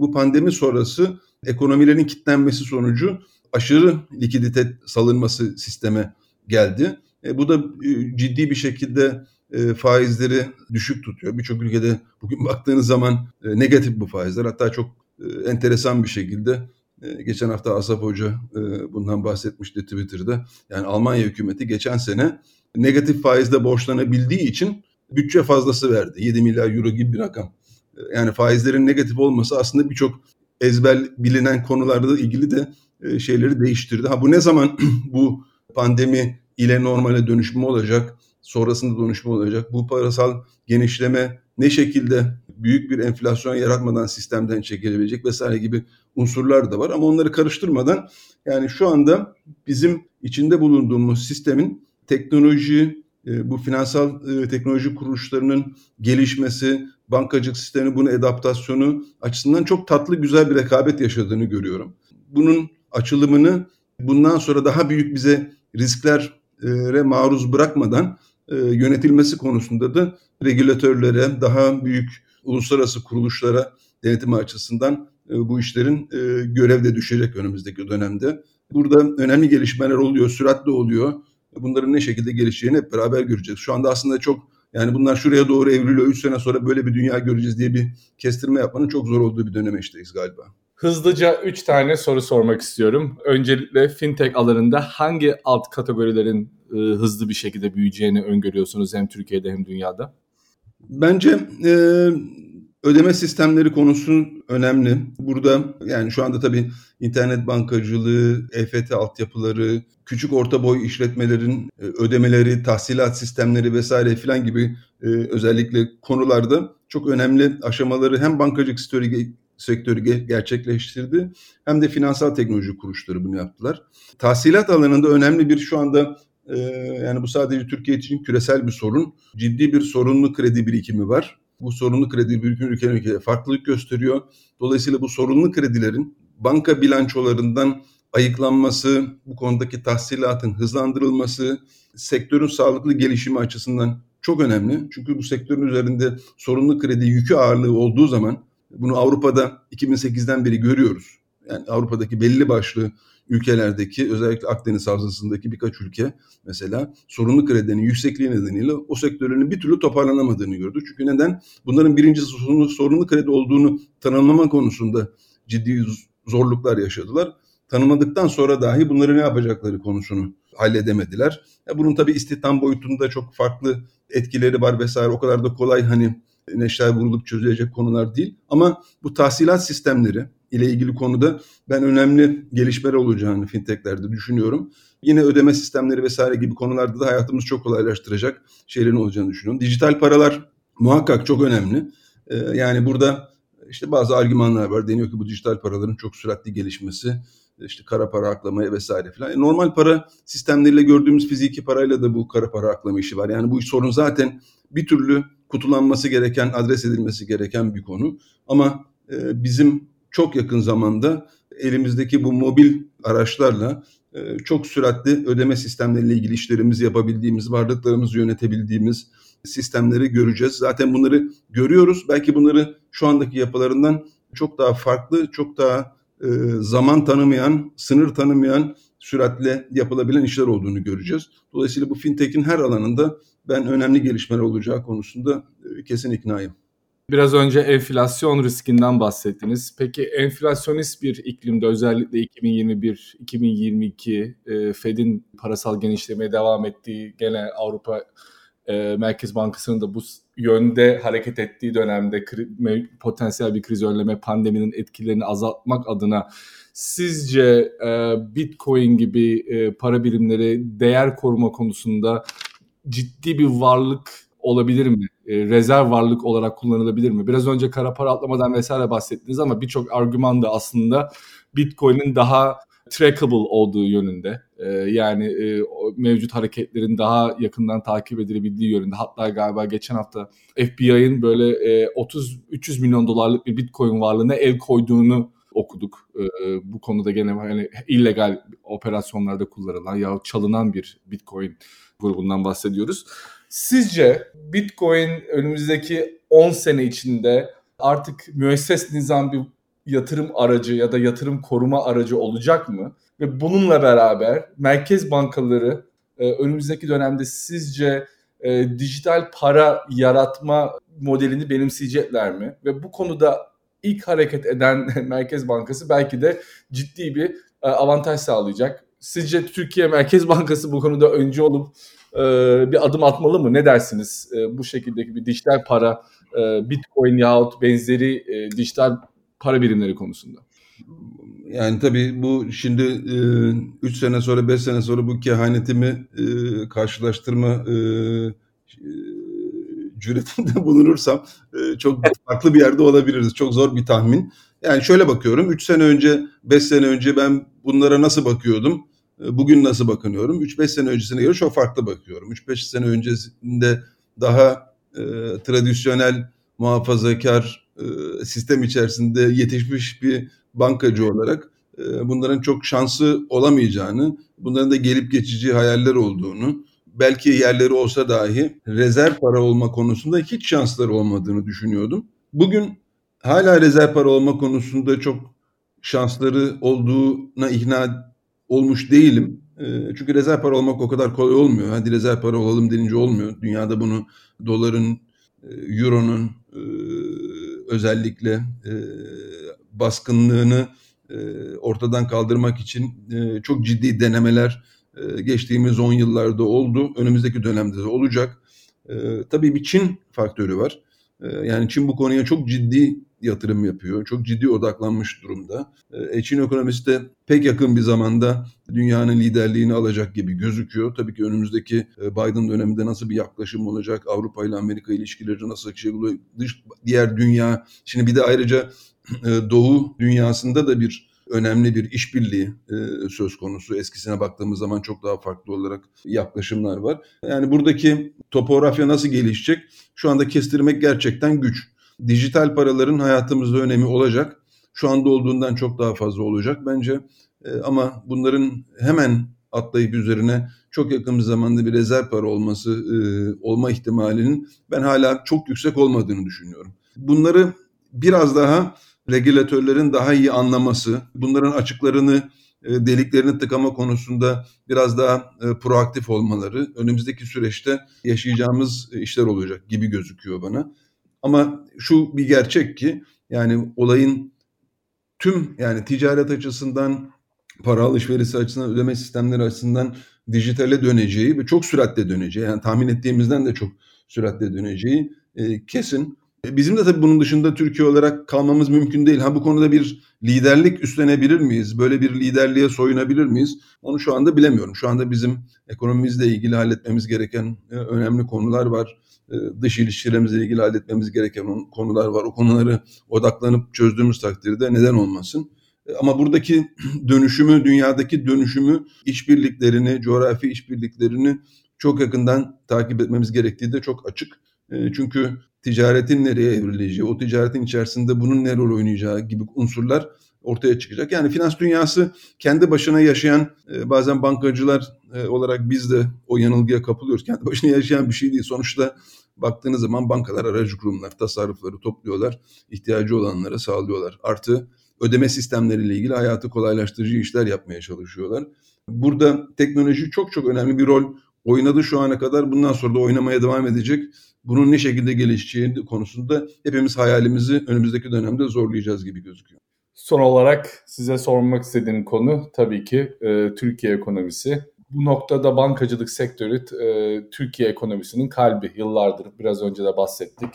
Speaker 2: bu pandemi sonrası ekonomilerin kitlenmesi sonucu aşırı likidite salınması sisteme geldi. E, bu da e, ciddi bir şekilde e, faizleri düşük tutuyor. Birçok ülkede bugün baktığınız zaman e, negatif bu faizler. Hatta çok e, enteresan bir şekilde e, geçen hafta Asaf Hoca e, bundan bahsetmişti Twitter'da. Yani Almanya hükümeti geçen sene negatif faizde borçlanabildiği için bütçe fazlası verdi. 7 milyar euro gibi bir rakam. E, yani faizlerin negatif olması aslında birçok ezber bilinen konularda ilgili de e, şeyleri değiştirdi. Ha bu ne zaman *clears throat* bu pandemi ile normale dönüşme olacak, sonrasında dönüşme olacak. Bu parasal genişleme ne şekilde büyük bir enflasyon yaratmadan sistemden çekilebilecek vesaire gibi unsurlar da var ama onları karıştırmadan yani şu anda bizim içinde bulunduğumuz sistemin teknoloji, e, bu finansal e, teknoloji kuruluşlarının gelişmesi, bankacılık sistemi bunun adaptasyonu açısından çok tatlı güzel bir rekabet yaşadığını görüyorum. Bunun açılımını bundan sonra daha büyük bize risklere maruz bırakmadan e, yönetilmesi konusunda da regülatörlere, daha büyük uluslararası kuruluşlara denetimi açısından e, bu işlerin e, görevde düşecek önümüzdeki dönemde. Burada önemli gelişmeler oluyor, süratli oluyor. bunların ne şekilde gelişeceğini hep beraber göreceğiz. Şu anda aslında çok yani bunlar şuraya doğru evriliyor. 3 sene sonra böyle bir dünya göreceğiz diye bir kestirme yapmanın çok zor olduğu bir dönem işteyiz galiba.
Speaker 1: Hızlıca 3 tane soru sormak istiyorum. Öncelikle fintech alanında hangi alt kategorilerin e, hızlı bir şekilde büyüyeceğini öngörüyorsunuz hem Türkiye'de hem dünyada?
Speaker 2: Bence e, ödeme sistemleri konusu önemli. Burada yani şu anda tabii internet bankacılığı, EFT altyapıları, küçük orta boy işletmelerin e, ödemeleri, tahsilat sistemleri vesaire filan gibi e, özellikle konularda çok önemli aşamaları hem bankacılık sektörü, sektörü gerçekleştirdi hem de finansal teknoloji kuruluşları bunu yaptılar. Tahsilat alanında önemli bir şu anda e, yani bu sadece Türkiye için küresel bir sorun. Ciddi bir sorunlu kredi birikimi var. Bu sorunlu kredi birikimi ülkeden ülkeye farklılık gösteriyor. Dolayısıyla bu sorunlu kredilerin banka bilançolarından ayıklanması, bu konudaki tahsilatın hızlandırılması, sektörün sağlıklı gelişimi açısından çok önemli. Çünkü bu sektörün üzerinde sorunlu kredi yükü ağırlığı olduğu zaman bunu Avrupa'da 2008'den beri görüyoruz. Yani Avrupa'daki belli başlı ülkelerdeki özellikle Akdeniz Havzası'ndaki birkaç ülke mesela sorunlu kredinin yüksekliği nedeniyle o sektörünün bir türlü toparlanamadığını gördük. Çünkü neden? Bunların birincisi sorunlu, sorunlu kredi olduğunu tanımlama konusunda ciddi zorluklar yaşadılar. Tanımadıktan sonra dahi bunları ne yapacakları konusunu halledemediler. Ya bunun tabii istihdam boyutunda çok farklı etkileri var vesaire. O kadar da kolay hani neşter vurulup çözülecek konular değil. Ama bu tahsilat sistemleri ile ilgili konuda ben önemli gelişmeler olacağını fintechlerde düşünüyorum. Yine ödeme sistemleri vesaire gibi konularda da hayatımız çok kolaylaştıracak şeylerin olacağını düşünüyorum. Dijital paralar muhakkak çok önemli. Ee, yani burada işte bazı argümanlar var. Deniyor ki bu dijital paraların çok süratli gelişmesi, işte kara para aklamaya vesaire filan. E, normal para sistemleriyle gördüğümüz fiziki parayla da bu kara para aklama işi var. Yani bu sorun zaten bir türlü kutulanması gereken, adres edilmesi gereken bir konu. Ama e, bizim çok yakın zamanda elimizdeki bu mobil araçlarla e, çok süratli ödeme sistemleriyle ilgili işlerimizi yapabildiğimiz, varlıklarımızı yönetebildiğimiz sistemleri göreceğiz. Zaten bunları görüyoruz. Belki bunları şu andaki yapılarından çok daha farklı, çok daha e, zaman tanımayan, sınır tanımayan, süratle yapılabilen işler olduğunu göreceğiz. Dolayısıyla bu fintech'in her alanında ben önemli gelişmeler olacağı konusunda e, kesin iknayım.
Speaker 1: Biraz önce enflasyon riskinden bahsettiniz. Peki enflasyonist bir iklimde özellikle 2021-2022 e, Fed'in parasal genişlemeye devam ettiği gene Avrupa e, Merkez Bankası'nın da bu yönde hareket ettiği dönemde potansiyel bir kriz önleme pandeminin etkilerini azaltmak adına sizce Bitcoin gibi para birimleri değer koruma konusunda ciddi bir varlık olabilir mi? E, rezerv varlık olarak kullanılabilir mi? Biraz önce kara para atlamadan vesaire bahsettiniz ama birçok argüman da aslında Bitcoin'in daha trackable olduğu yönünde. E, yani e, mevcut hareketlerin daha yakından takip edilebildiği yönünde. Hatta galiba geçen hafta FBI'ın böyle e, 30-300 milyon dolarlık bir Bitcoin varlığına el koyduğunu okuduk. E, bu konuda gene hani illegal operasyonlarda kullanılan ya çalınan bir Bitcoin grubundan bahsediyoruz. Sizce Bitcoin önümüzdeki 10 sene içinde artık müesses nizam bir yatırım aracı ya da yatırım koruma aracı olacak mı? Ve bununla beraber merkez bankaları e, önümüzdeki dönemde sizce e, dijital para yaratma modelini benimseyecekler mi? Ve bu konuda ilk hareket eden *laughs* Merkez Bankası belki de ciddi bir e, avantaj sağlayacak. Sizce Türkiye Merkez Bankası bu konuda önce olup e, bir adım atmalı mı? Ne dersiniz e, bu şekildeki bir dijital para, Bitcoin yahut benzeri dijital para birimleri konusunda?
Speaker 2: Yani tabii bu şimdi 3 e, sene sonra 5 sene sonra bu kehanetimi karşılaştırma cüretinde *laughs* bulunursam e, çok farklı bir yerde olabiliriz. Çok zor bir tahmin. Yani şöyle bakıyorum 3 sene önce 5 sene önce ben bunlara nasıl bakıyordum? E, bugün nasıl bakınıyorum? 3-5 sene öncesine göre çok farklı bakıyorum. 3-5 sene öncesinde daha e, tradisyonel muhafazakar e, sistem içerisinde yetişmiş bir bankacı olarak e, bunların çok şansı olamayacağını, bunların da gelip geçici hayaller olduğunu, belki yerleri olsa dahi rezerv para olma konusunda hiç şansları olmadığını düşünüyordum. Bugün hala rezerv para olma konusunda çok şansları olduğuna ikna olmuş değilim. Çünkü rezerv para olmak o kadar kolay olmuyor. Hadi rezerv para olalım denince olmuyor. Dünyada bunu doların, euronun özellikle baskınlığını ortadan kaldırmak için çok ciddi denemeler geçtiğimiz 10 yıllarda oldu. Önümüzdeki dönemde de olacak. Tabii bir Çin faktörü var. Yani Çin bu konuya çok ciddi yatırım yapıyor. Çok ciddi odaklanmış durumda. E, Çin ekonomisi de pek yakın bir zamanda dünyanın liderliğini alacak gibi gözüküyor. Tabii ki önümüzdeki e, Biden döneminde nasıl bir yaklaşım olacak, Avrupa ile Amerika ilişkileri nasıl akışacak, dış diğer dünya. Şimdi bir de ayrıca e, Doğu dünyasında da bir önemli bir işbirliği e, söz konusu. Eskisine baktığımız zaman çok daha farklı olarak yaklaşımlar var. Yani buradaki topografya nasıl gelişecek? Şu anda kestirmek gerçekten güç dijital paraların hayatımızda önemi olacak. Şu anda olduğundan çok daha fazla olacak bence. E, ama bunların hemen atlayıp üzerine çok yakın bir zamanda bir rezerv para olması e, olma ihtimalinin ben hala çok yüksek olmadığını düşünüyorum. Bunları biraz daha regülatörlerin daha iyi anlaması, bunların açıklarını e, deliklerini tıkama konusunda biraz daha e, proaktif olmaları önümüzdeki süreçte yaşayacağımız işler olacak gibi gözüküyor bana. Ama şu bir gerçek ki yani olayın tüm yani ticaret açısından, para alışverişi açısından, ödeme sistemleri açısından dijitale döneceği ve çok süratle döneceği yani tahmin ettiğimizden de çok süratle döneceği e, kesin. E, bizim de tabii bunun dışında Türkiye olarak kalmamız mümkün değil. Ha bu konuda bir liderlik üstlenebilir miyiz? Böyle bir liderliğe soyunabilir miyiz? Onu şu anda bilemiyorum. Şu anda bizim ekonomimizle ilgili halletmemiz gereken e, önemli konular var. E, dış ilişkilerimizle ilgili halletmemiz gereken konular var. O konuları odaklanıp çözdüğümüz takdirde neden olmasın? Ama buradaki *clears throat* dönüşümü, dünyadaki dönüşümü, işbirliklerini, coğrafi işbirliklerini çok yakından takip etmemiz gerektiği de çok açık. Çünkü ticaretin nereye evrileceği, o ticaretin içerisinde bunun ne rol oynayacağı gibi unsurlar ortaya çıkacak. Yani finans dünyası kendi başına yaşayan bazen bankacılar olarak biz de o yanılgıya kapılıyoruz. Kendi başına yaşayan bir şey değil. Sonuçta baktığınız zaman bankalar, aracı kurumlar tasarrufları topluyorlar, ihtiyacı olanlara sağlıyorlar. Artı ödeme sistemleriyle ilgili hayatı kolaylaştırıcı işler yapmaya çalışıyorlar. Burada teknoloji çok çok önemli bir rol oynadı şu ana kadar. Bundan sonra da oynamaya devam edecek. Bunun ne şekilde gelişeceği konusunda hepimiz hayalimizi önümüzdeki dönemde zorlayacağız gibi gözüküyor.
Speaker 1: Son olarak size sormak istediğim konu tabii ki e, Türkiye ekonomisi. Bu noktada bankacılık sektörü e, Türkiye ekonomisinin kalbi. Yıllardır biraz önce de bahsettik.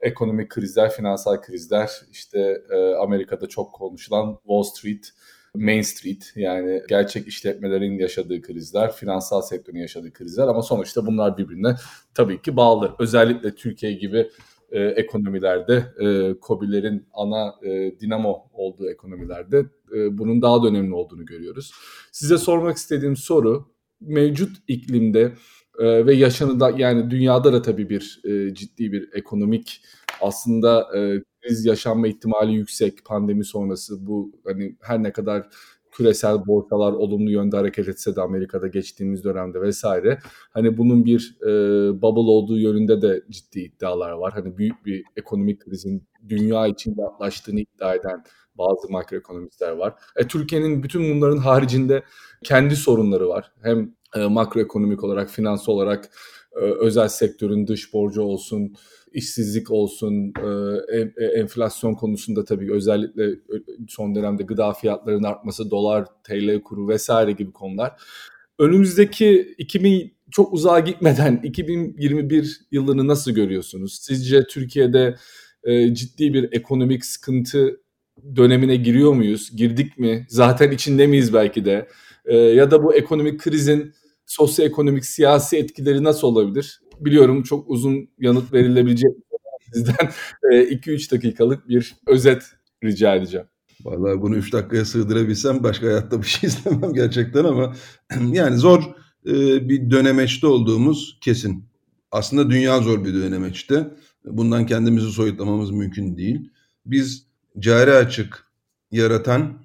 Speaker 1: Ekonomik krizler, finansal krizler, işte e, Amerika'da çok konuşulan Wall Street, Main Street yani gerçek işletmelerin yaşadığı krizler, finansal sektörün yaşadığı krizler ama sonuçta bunlar birbirine tabii ki bağlı. Özellikle Türkiye gibi e, ekonomilerde, e, COBİ'lerin ana e, dinamo olduğu ekonomilerde e, bunun daha da önemli olduğunu görüyoruz. Size sormak istediğim soru mevcut iklimde e, ve yaşanıda yani dünyada da tabii bir e, ciddi bir ekonomik aslında e, kriz yaşanma ihtimali yüksek pandemi sonrası bu hani her ne kadar küresel borsalar olumlu yönde hareket etse de Amerika'da geçtiğimiz dönemde vesaire hani bunun bir e, bubble olduğu yönünde de ciddi iddialar var. Hani büyük bir ekonomik krizin dünya için yaklaştığını iddia eden bazı makroekonomistler var. E, Türkiye'nin bütün bunların haricinde kendi sorunları var. Hem e, makroekonomik olarak, finans olarak özel sektörün dış borcu olsun, işsizlik olsun, e, e, enflasyon konusunda tabii özellikle son dönemde gıda fiyatlarının artması, dolar, TL kuru vesaire gibi konular. Önümüzdeki 2000 çok uzağa gitmeden 2021 yılını nasıl görüyorsunuz? Sizce Türkiye'de ciddi bir ekonomik sıkıntı dönemine giriyor muyuz? Girdik mi? Zaten içinde miyiz belki de? ya da bu ekonomik krizin sosyoekonomik siyasi etkileri nasıl olabilir? Biliyorum çok uzun yanıt verilebilecek sizden *laughs* 2-3 dakikalık bir özet rica edeceğim.
Speaker 2: Vallahi bunu 3 dakikaya sığdırabilsem başka hayatta bir şey *laughs* istemem gerçekten ama *clears throat* yani zor bir dönemeçte olduğumuz kesin. Aslında dünya zor bir dönemeçte. Bundan kendimizi soyutlamamız mümkün değil. Biz cari açık yaratan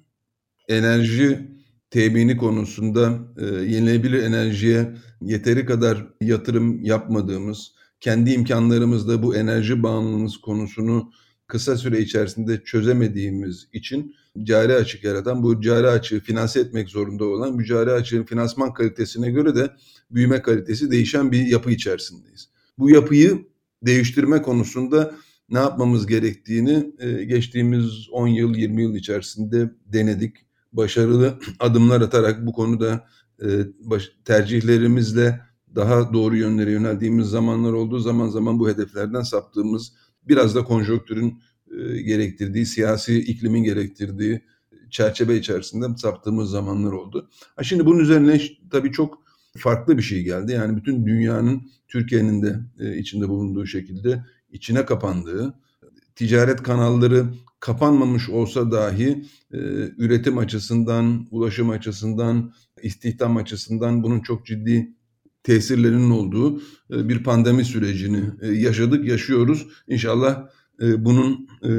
Speaker 2: enerji temini konusunda e, yenilenebilir enerjiye yeteri kadar yatırım yapmadığımız, kendi imkanlarımızda bu enerji bağımlılığımız konusunu kısa süre içerisinde çözemediğimiz için cari açık yaratan, bu cari açığı finanse etmek zorunda olan bu cari açığın finansman kalitesine göre de büyüme kalitesi değişen bir yapı içerisindeyiz. Bu yapıyı değiştirme konusunda ne yapmamız gerektiğini e, geçtiğimiz 10 yıl 20 yıl içerisinde denedik. Başarılı *clears throat* adımlar atarak bu konuda e, tercihlerimizle daha doğru yönlere yöneldiğimiz zamanlar olduğu zaman zaman bu hedeflerden saptığımız biraz da konjonktürün e, gerektirdiği, siyasi iklimin gerektirdiği çerçeve içerisinde saptığımız zamanlar oldu. Ha şimdi bunun üzerine tabii çok farklı bir şey geldi. Yani bütün dünyanın Türkiye'nin de e, içinde bulunduğu şekilde içine kapandığı, ticaret kanalları kapanmamış olsa dahi e, üretim açısından, ulaşım açısından, istihdam açısından bunun çok ciddi tesirlerinin olduğu e, bir pandemi sürecini e, yaşadık, yaşıyoruz. İnşallah e, bunun e,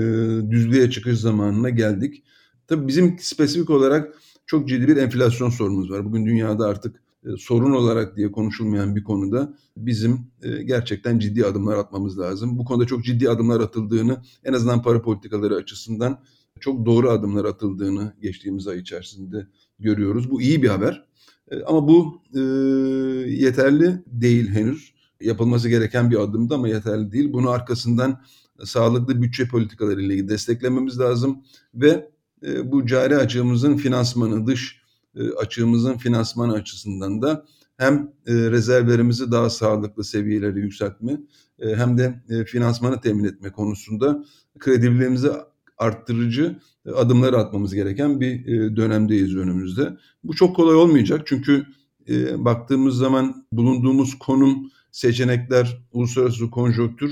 Speaker 2: düzlüğe çıkış zamanına geldik. Tabii bizim spesifik olarak çok ciddi bir enflasyon sorunumuz var. Bugün dünyada artık sorun olarak diye konuşulmayan bir konuda bizim e, gerçekten ciddi adımlar atmamız lazım. Bu konuda çok ciddi adımlar atıldığını en azından para politikaları açısından çok doğru adımlar atıldığını geçtiğimiz ay içerisinde görüyoruz. Bu iyi bir haber. E, ama bu yeterli değil henüz. Yapılması gereken bir adımdı ama yeterli değil. Bunu arkasından sağlıklı bütçe politikaları ile desteklememiz lazım ve bu cari açığımızın finansmanı, dış e, açığımızın finansmanı açısından da hem e, rezervlerimizi daha sağlıklı seviyelere yükseltme e, hem de finansmanı temin etme konusunda kredibilliğimizi arttırıcı adımlar atmamız gereken bir dönemdeyiz önümüzde. Bu çok kolay olmayacak çünkü baktığımız zaman bulunduğumuz konum, seçenekler, uluslararası konjonktür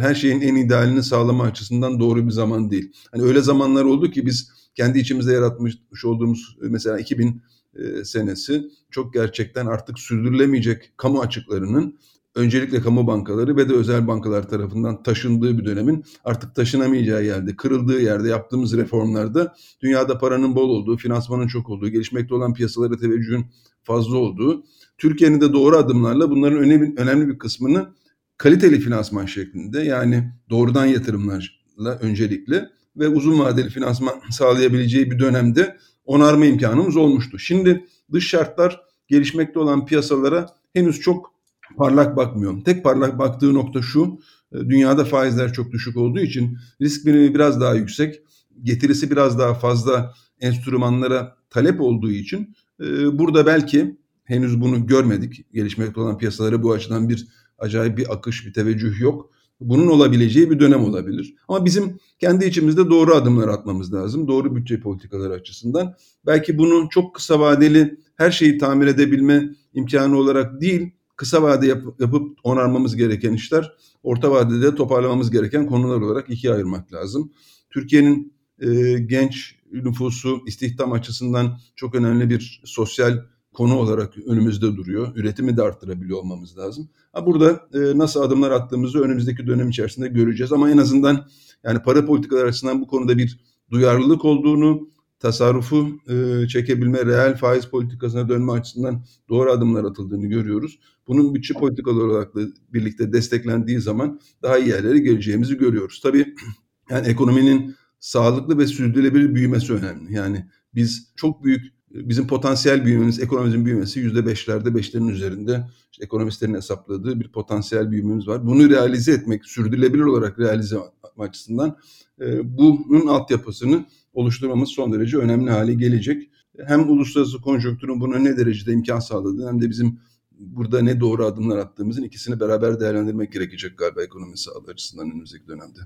Speaker 2: her şeyin en idealini sağlama açısından doğru bir zaman değil. Hani öyle zamanlar oldu ki biz kendi içimizde yaratmış olduğumuz mesela 2000 e, senesi çok gerçekten artık sürdürülemeyecek kamu açıklarının öncelikle kamu bankaları ve de özel bankalar tarafından taşındığı bir dönemin artık taşınamayacağı yerde, kırıldığı yerde yaptığımız reformlarda dünyada paranın bol olduğu, finansmanın çok olduğu, gelişmekte olan piyasalara teveccühün fazla olduğu, Türkiye'nin de doğru adımlarla bunların önemli bir kısmını kaliteli finansman şeklinde yani doğrudan yatırımlarla öncelikle ve uzun vadeli finansman sağlayabileceği bir dönemde onarma imkanımız olmuştu. Şimdi dış şartlar gelişmekte olan piyasalara henüz çok parlak bakmıyor. Tek parlak baktığı nokta şu, e, dünyada faizler çok düşük olduğu için risk birimi biraz daha yüksek, getirisi biraz daha fazla enstrümanlara talep olduğu için e, burada belki henüz bunu görmedik. Gelişmekte olan piyasalara bu açıdan bir acayip bir akış, bir teveccüh yok bunun olabileceği bir dönem olabilir. Ama bizim kendi içimizde doğru adımlar atmamız lazım. Doğru bütçe politikaları açısından. Belki bunu çok kısa vadeli her şeyi tamir edebilme imkanı olarak değil, kısa vade yap, yapıp onarmamız gereken işler, orta vadede toparlamamız gereken konular olarak ikiye ayırmak lazım. Türkiye'nin e, genç nüfusu istihdam açısından çok önemli bir sosyal konu olarak önümüzde duruyor. Üretimi de arttırabiliyor olmamız lazım. Ha burada e, nasıl adımlar attığımızı önümüzdeki dönem içerisinde göreceğiz ama en azından yani para politikaları açısından bu konuda bir duyarlılık olduğunu, tasarrufu e, çekebilme, reel faiz politikasına dönme açısından doğru adımlar atıldığını görüyoruz. Bunun bütçe politikaları olarak da birlikte desteklendiği zaman daha iyi yerlere geleceğimizi görüyoruz. Tabii *clears throat* yani ekonominin sağlıklı ve sürdürülebilir büyümesi önemli. Yani biz çok büyük bizim potansiyel büyümemiz, ekonomimizin büyümesi yüzde beşlerde, beşlerin üzerinde işte ekonomistlerin hesapladığı bir potansiyel büyümemiz var. Bunu realize etmek, sürdürülebilir olarak realize açısından e, bunun altyapısını oluşturmamız son derece önemli hale gelecek. Hem uluslararası konjonktürün buna ne derecede imkan sağladığı hem de bizim burada ne doğru adımlar attığımızın ikisini beraber değerlendirmek gerekecek galiba ekonomi sağlığı açısından önümüzdeki dönemde.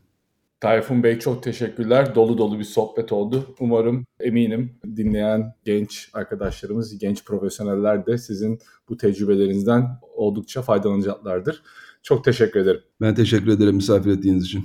Speaker 1: Tayfun Bey çok teşekkürler. Dolu dolu bir sohbet oldu. Umarım eminim dinleyen genç arkadaşlarımız, genç profesyoneller de sizin bu tecrübelerinizden oldukça faydalanacaklardır. Çok teşekkür ederim.
Speaker 2: Ben teşekkür ederim misafir ettiğiniz için.